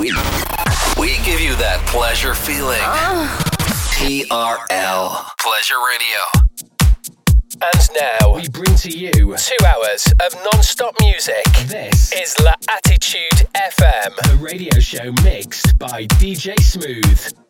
We, we give you that pleasure feeling. TRL. Pleasure Radio. And now we bring to you two hours of non-stop music. This is La Attitude FM, the radio show mixed by DJ Smooth.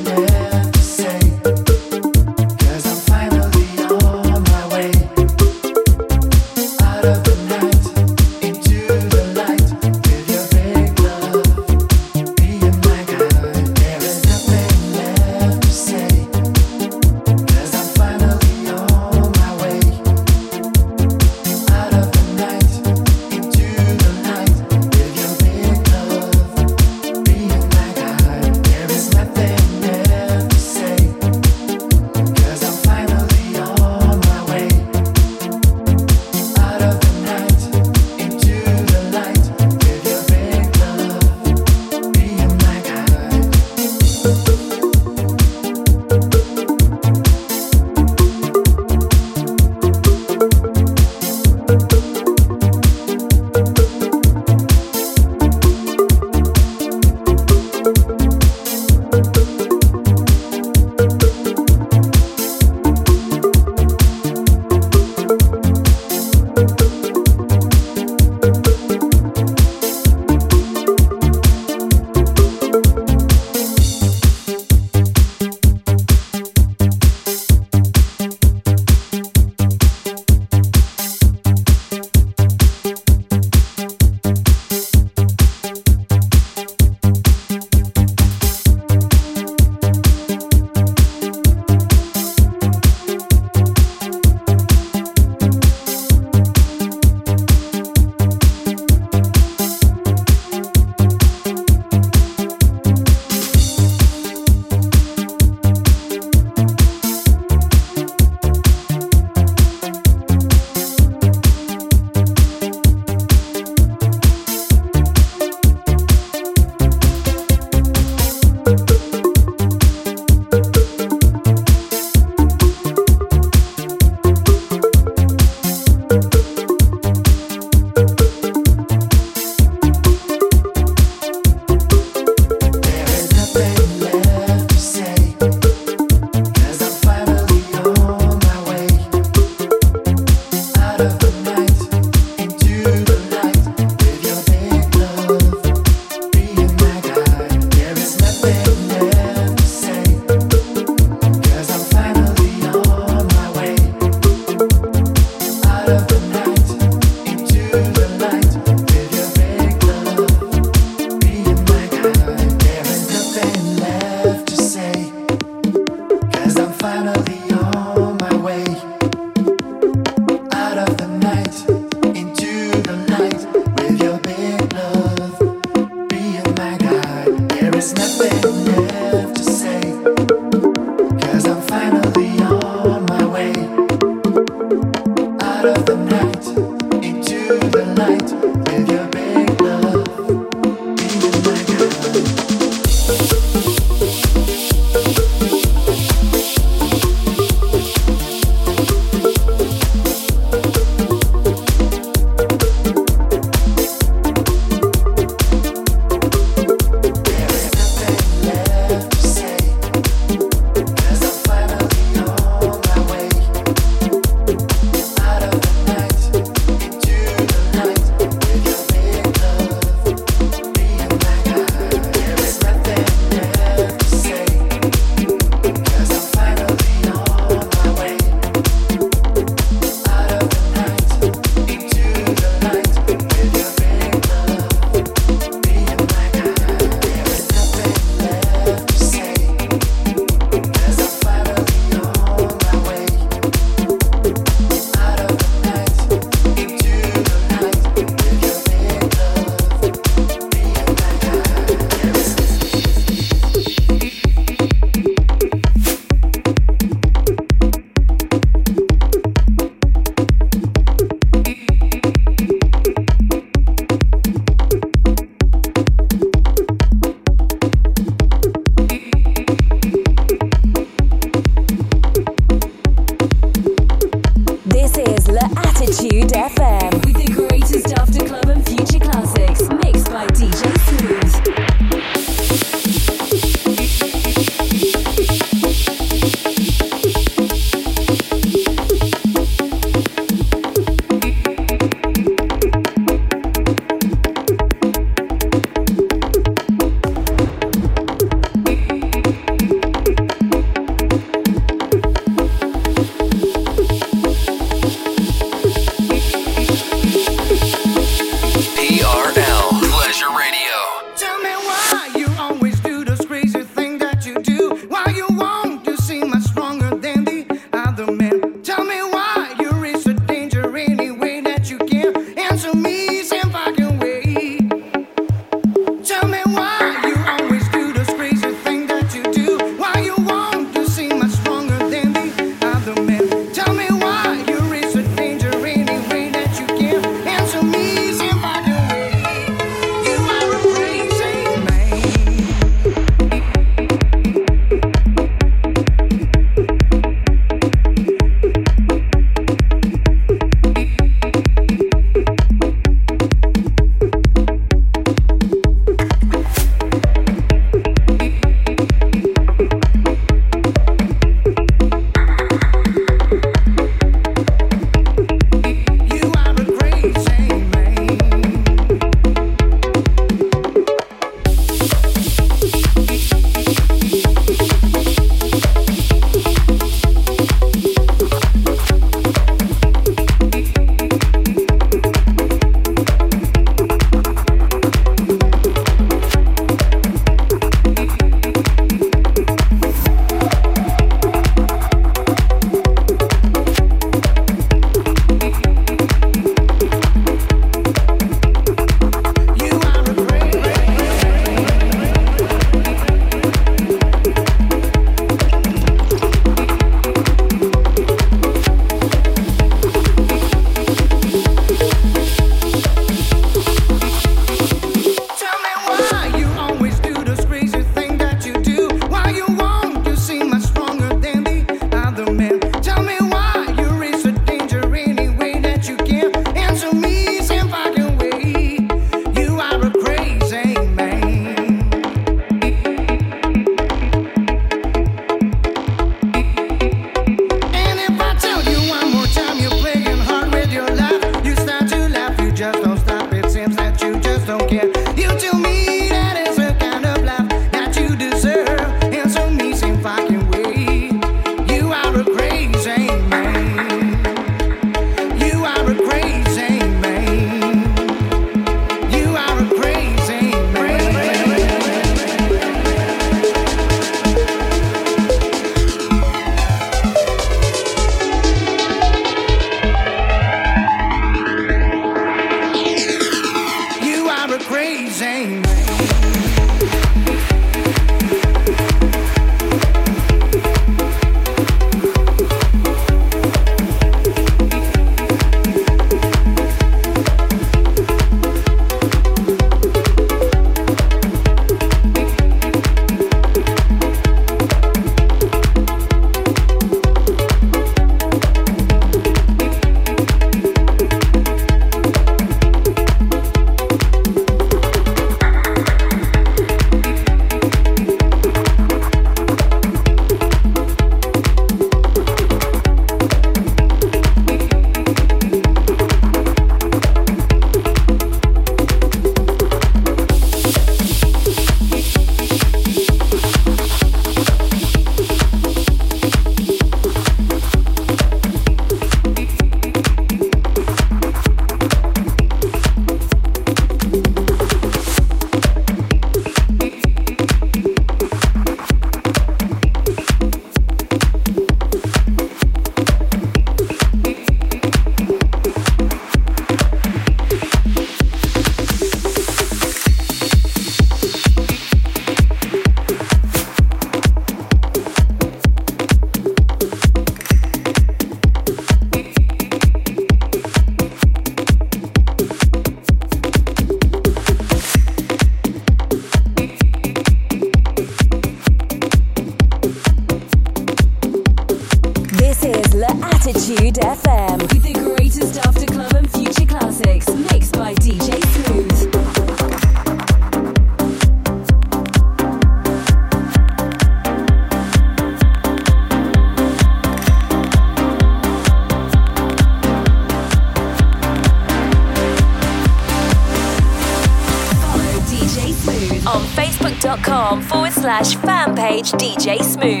DJ Smooth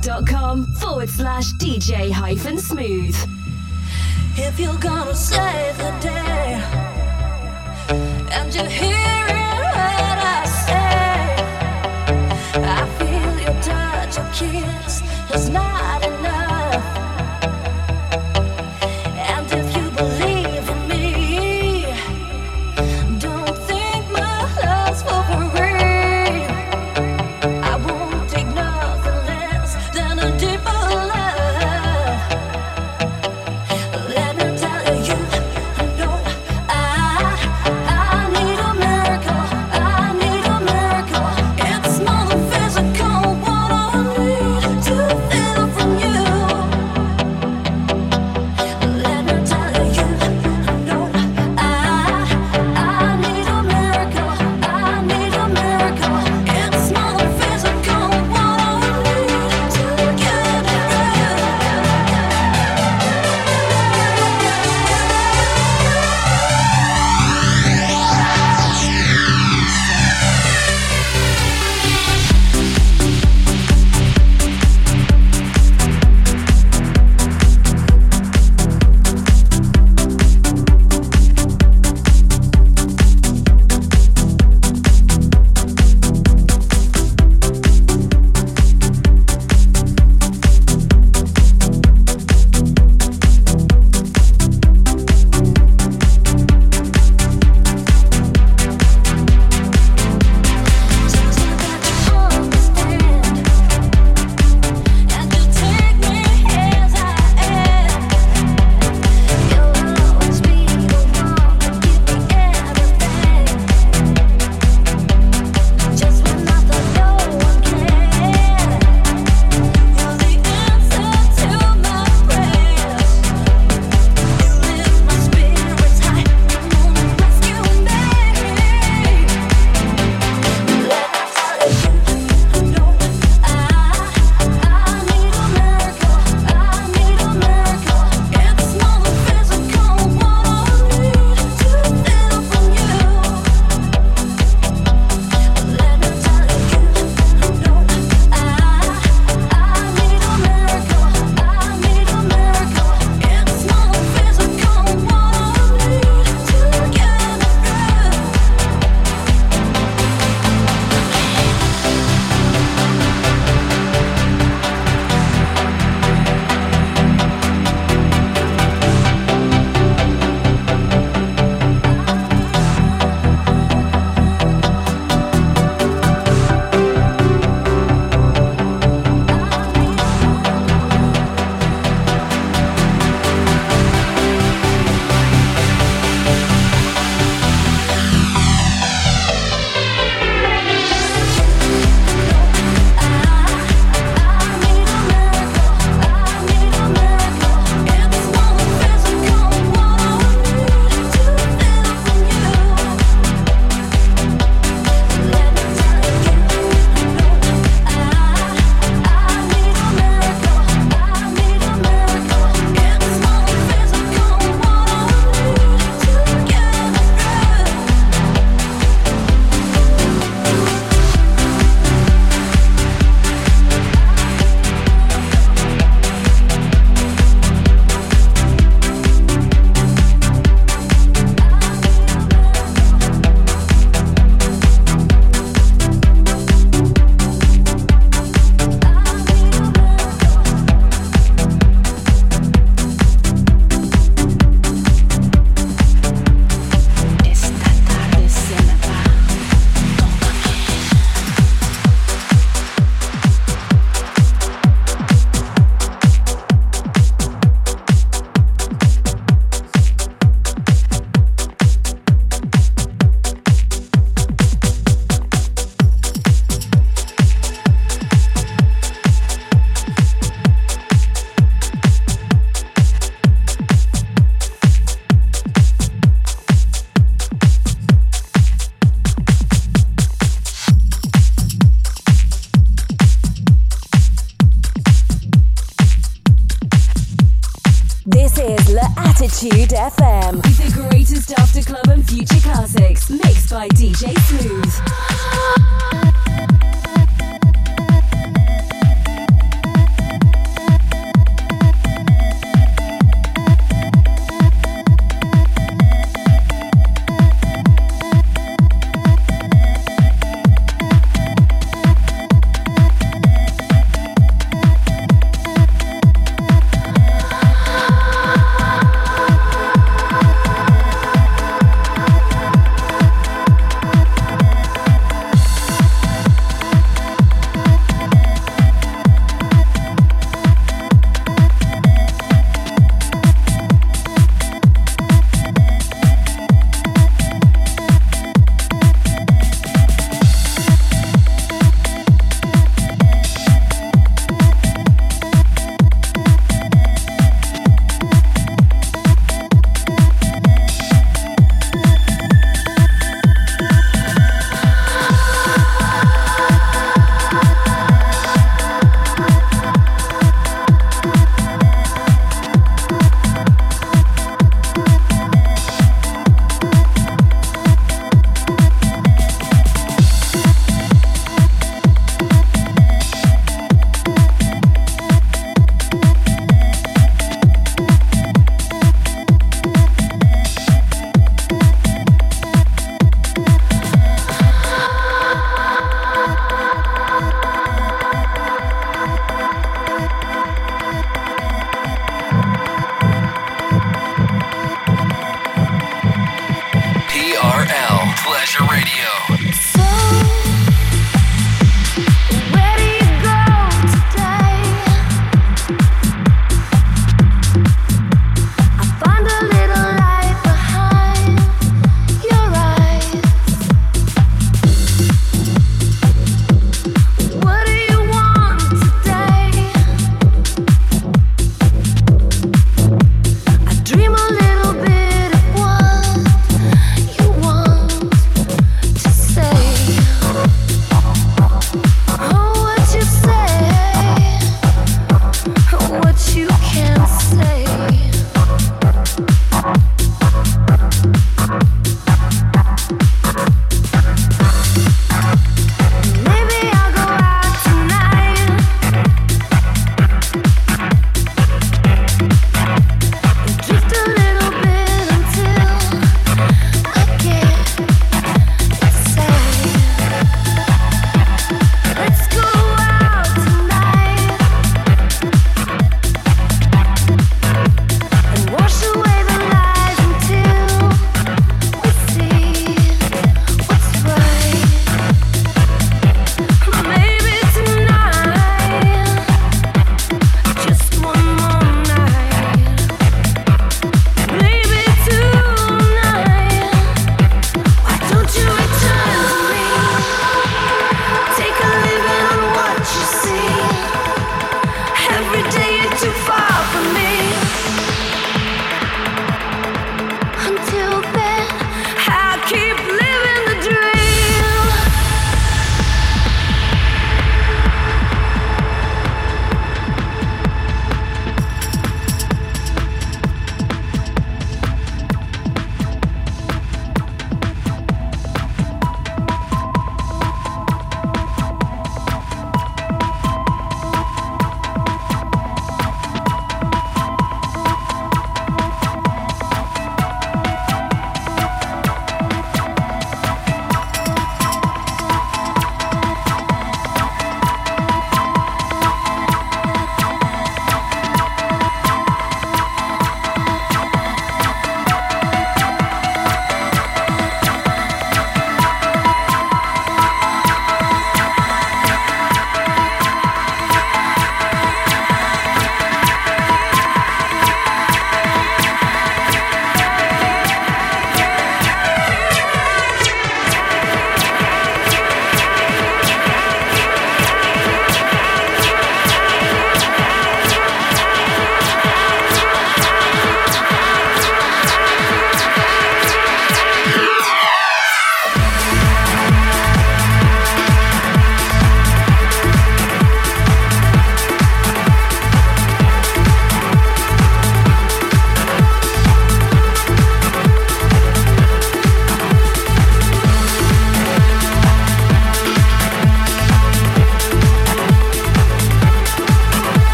soundcloud.com forward slash DJ hyphen smooth. If you're gonna save the day and you're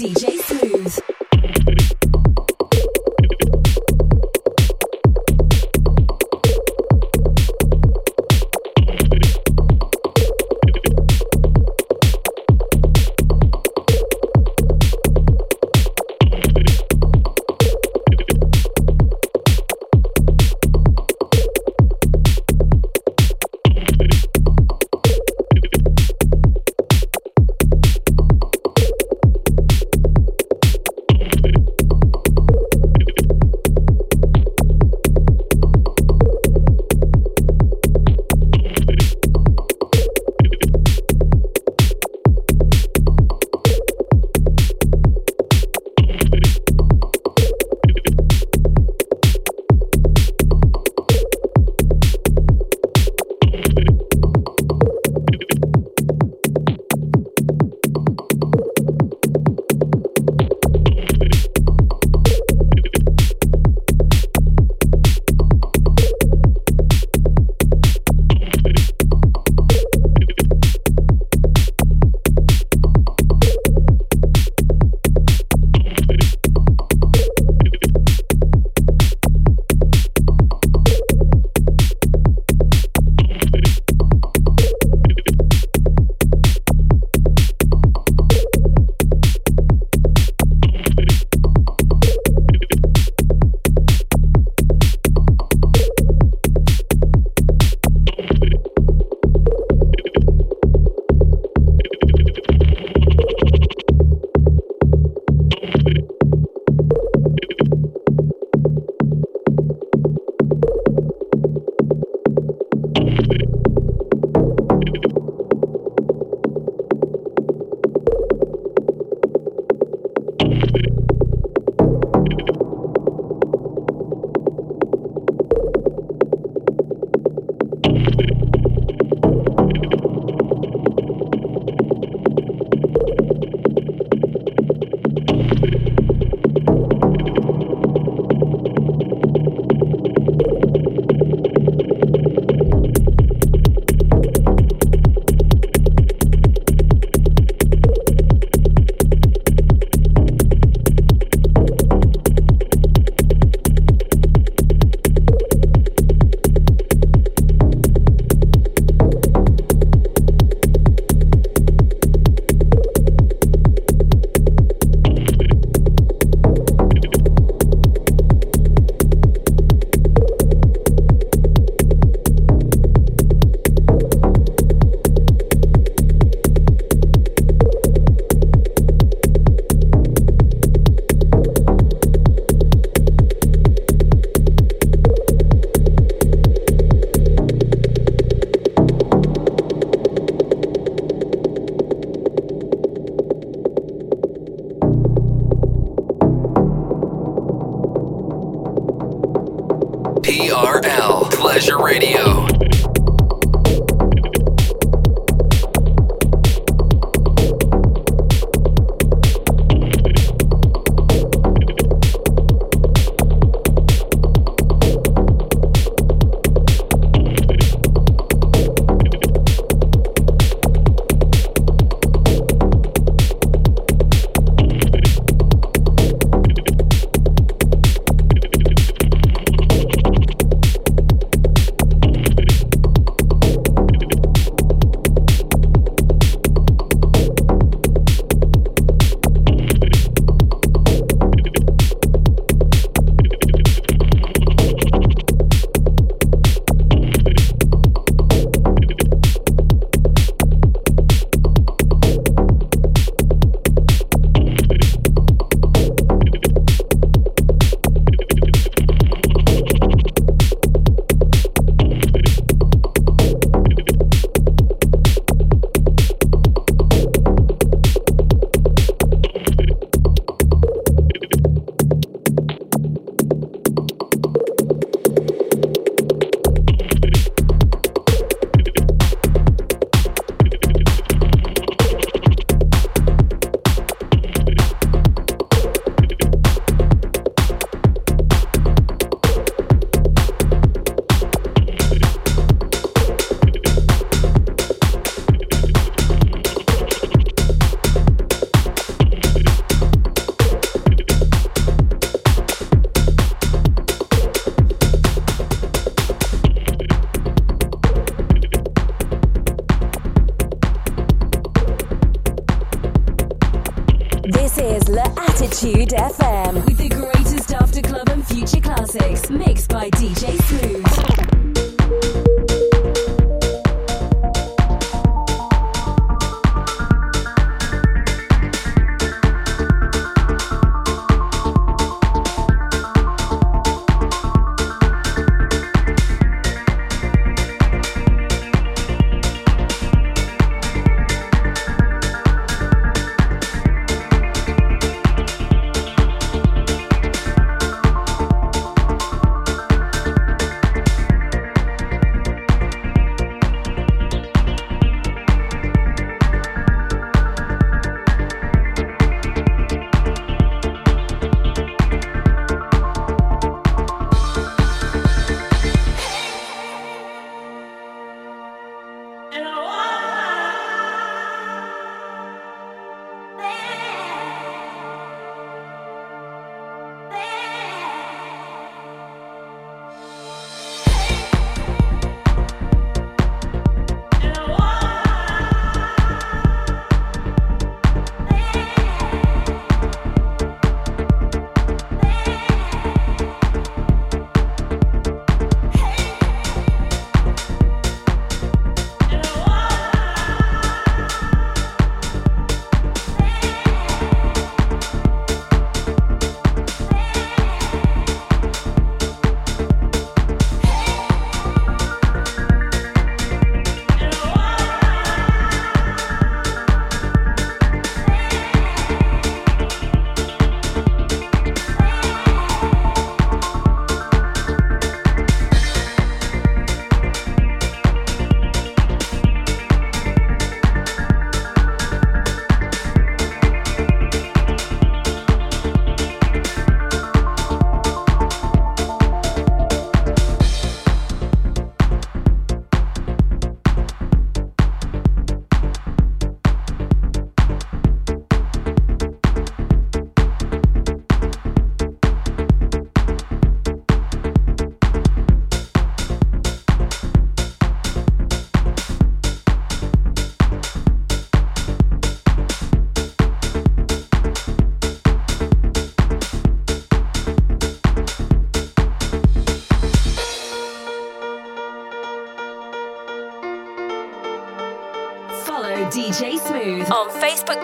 DJ